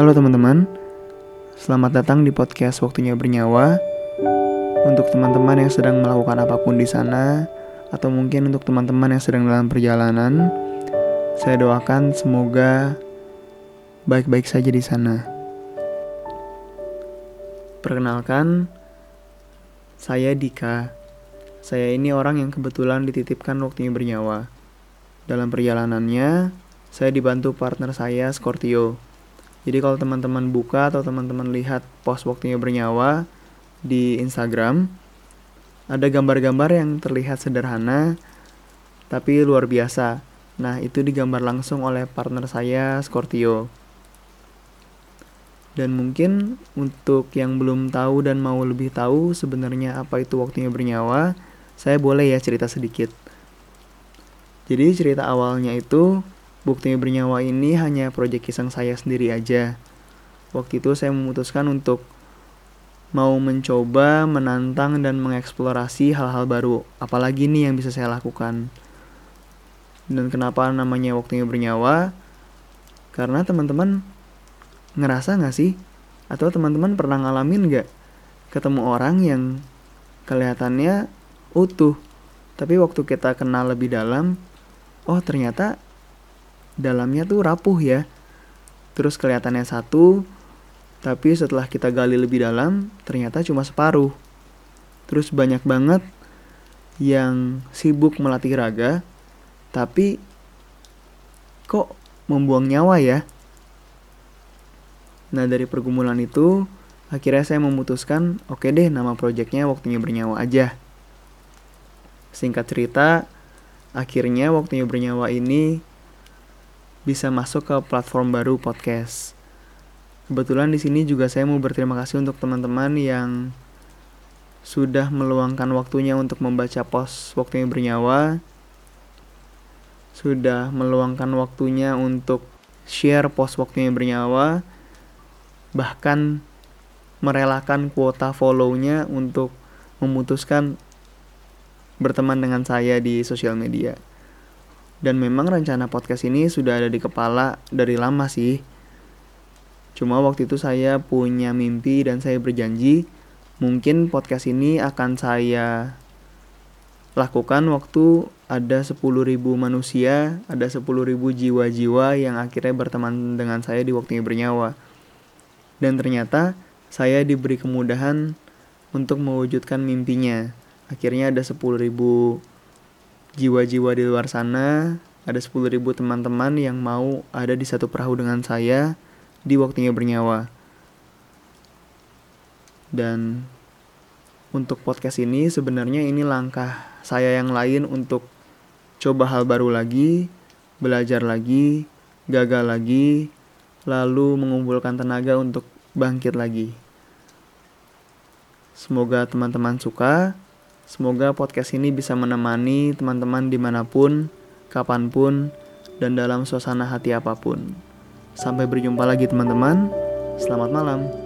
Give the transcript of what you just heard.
Halo teman-teman, selamat datang di podcast Waktunya Bernyawa. Untuk teman-teman yang sedang melakukan apa pun di sana, atau mungkin untuk teman-teman yang sedang dalam perjalanan, saya doakan semoga baik-baik saja di sana. Perkenalkan, saya Dika. Saya ini orang yang kebetulan dititipkan waktunya bernyawa. Dalam perjalanannya, saya dibantu partner saya Scorpio. Jadi kalau teman-teman buka atau teman-teman lihat post waktunya bernyawa di Instagram, ada gambar-gambar yang terlihat sederhana tapi luar biasa. Nah, itu digambar langsung oleh partner saya Scorpio. Dan mungkin untuk yang belum tahu dan mau lebih tahu sebenarnya apa itu waktunya bernyawa, saya boleh ya cerita sedikit. Jadi cerita awalnya itu Bukti bernyawa ini hanya proyek kisah saya sendiri aja. Waktu itu saya memutuskan untuk mau mencoba, menantang, dan mengeksplorasi hal-hal baru. Apalagi nih yang bisa saya lakukan. Dan kenapa namanya waktunya bernyawa? Karena teman-teman ngerasa gak sih? Atau teman-teman pernah ngalamin gak? Ketemu orang yang kelihatannya utuh. Tapi waktu kita kenal lebih dalam, oh ternyata dalamnya tuh rapuh ya. Terus kelihatannya satu, tapi setelah kita gali lebih dalam, ternyata cuma separuh. Terus banyak banget yang sibuk melatih raga, tapi kok membuang nyawa ya? Nah dari pergumulan itu, akhirnya saya memutuskan, oke okay deh nama proyeknya waktunya bernyawa aja. Singkat cerita, akhirnya waktunya bernyawa ini bisa masuk ke platform baru podcast. Kebetulan di sini juga saya mau berterima kasih untuk teman-teman yang sudah meluangkan waktunya untuk membaca post waktunya bernyawa, sudah meluangkan waktunya untuk share post waktunya bernyawa, bahkan merelakan kuota follow-nya untuk memutuskan berteman dengan saya di sosial media. Dan memang rencana podcast ini sudah ada di kepala dari lama sih. Cuma waktu itu saya punya mimpi dan saya berjanji mungkin podcast ini akan saya lakukan waktu ada 10.000 manusia, ada 10.000 jiwa-jiwa yang akhirnya berteman dengan saya di waktunya bernyawa. Dan ternyata saya diberi kemudahan untuk mewujudkan mimpinya. Akhirnya ada 10.000 jiwa-jiwa di luar sana, ada 10.000 teman-teman yang mau ada di satu perahu dengan saya di waktunya bernyawa. Dan untuk podcast ini sebenarnya ini langkah saya yang lain untuk coba hal baru lagi, belajar lagi, gagal lagi, lalu mengumpulkan tenaga untuk bangkit lagi. Semoga teman-teman suka. Semoga podcast ini bisa menemani teman-teman di mana pun, kapan pun, dan dalam suasana hati apa pun. Sampai berjumpa lagi teman-teman. Selamat malam.